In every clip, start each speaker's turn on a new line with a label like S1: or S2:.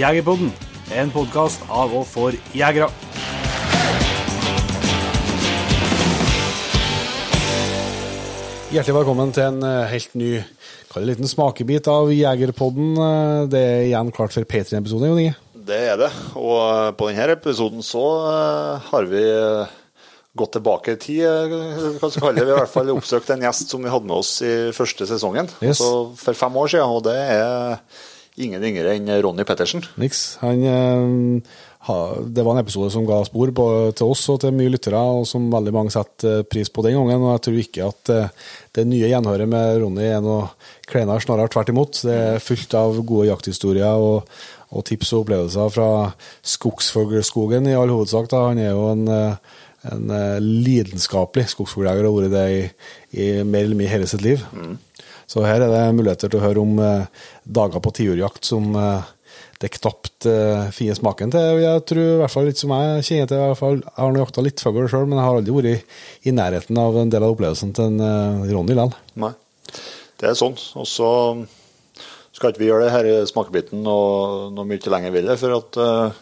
S1: Jegerpodden, en podkast av og for jegere.
S2: Hjertelig velkommen til en eh, helt ny en liten smakebit av Jegerpodden. Eh, Det er igjen klart for P3-episode, Jon Inge.
S3: Det er det. Og eh, på denne episoden så har vi gått tilbake i tid. Hva skal vi kalle det? Vi har i hvert fall oppsøkt en gjest som vi hadde med oss i første sesongen.
S2: Yes.
S3: altså for fem år siden, og det er ingen yngre enn Ronny Pettersen.
S2: Niks. Han, eh, det var en episode som ga spor på, til oss og til mye lyttere, og som veldig mange setter eh, pris på den gangen. Og jeg tror ikke at eh, det nye gjenhøret med Ronny er noe kleinere, snarere tvert imot. Det er fullt av gode jakthistorier og, og tips og opplevelser fra skogsfuglskogen i all hovedsak. Da. Han er jo en, en eh, lidenskapelig skogsfugljeger og har vært det i, i mer eller mindre hele sitt liv. Så her er det muligheter til å høre om eh, dager på tiurjakt som eh, det knapt eh, finnes smaken til. Jeg tror i hvert fall litt som jeg kjenner til, i hvert fall, jeg har jakta litt fugl sjøl, men jeg har aldri vært i, nærheten av en del av opplevelsen til en, eh, Ronny Lell.
S3: Nei. Det er sånn. Og så skal ikke vi gjøre det her i smakebiten noe, noe mye lenger videre, for at eh,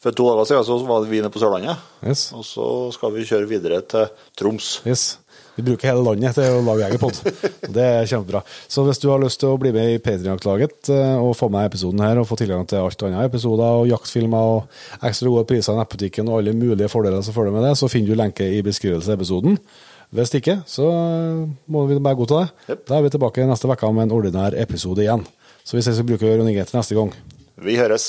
S3: for to dager siden så var vi inne på Sørlandet,
S2: Yes.
S3: og så skal vi kjøre videre til Troms.
S2: Yes. Vi bruker hele landet til å lage jegerpod. Det er kjempebra. Så hvis du har lyst til å bli med i P3-jaktlaget eh, og få med episoden her og få tilgang til alt annet episoder og jaktfilmer og ekstra gode priser i nettbutikken og alle mulige fordeler som følger med det, så finner du lenke i beskrivelsen av episoden. Hvis ikke, så må vi bare godta det.
S3: Yep.
S2: Da er vi tilbake neste uke med en ordinær episode igjen. Så vi ses og bruker Ron Inge til neste gang.
S3: Vi høres.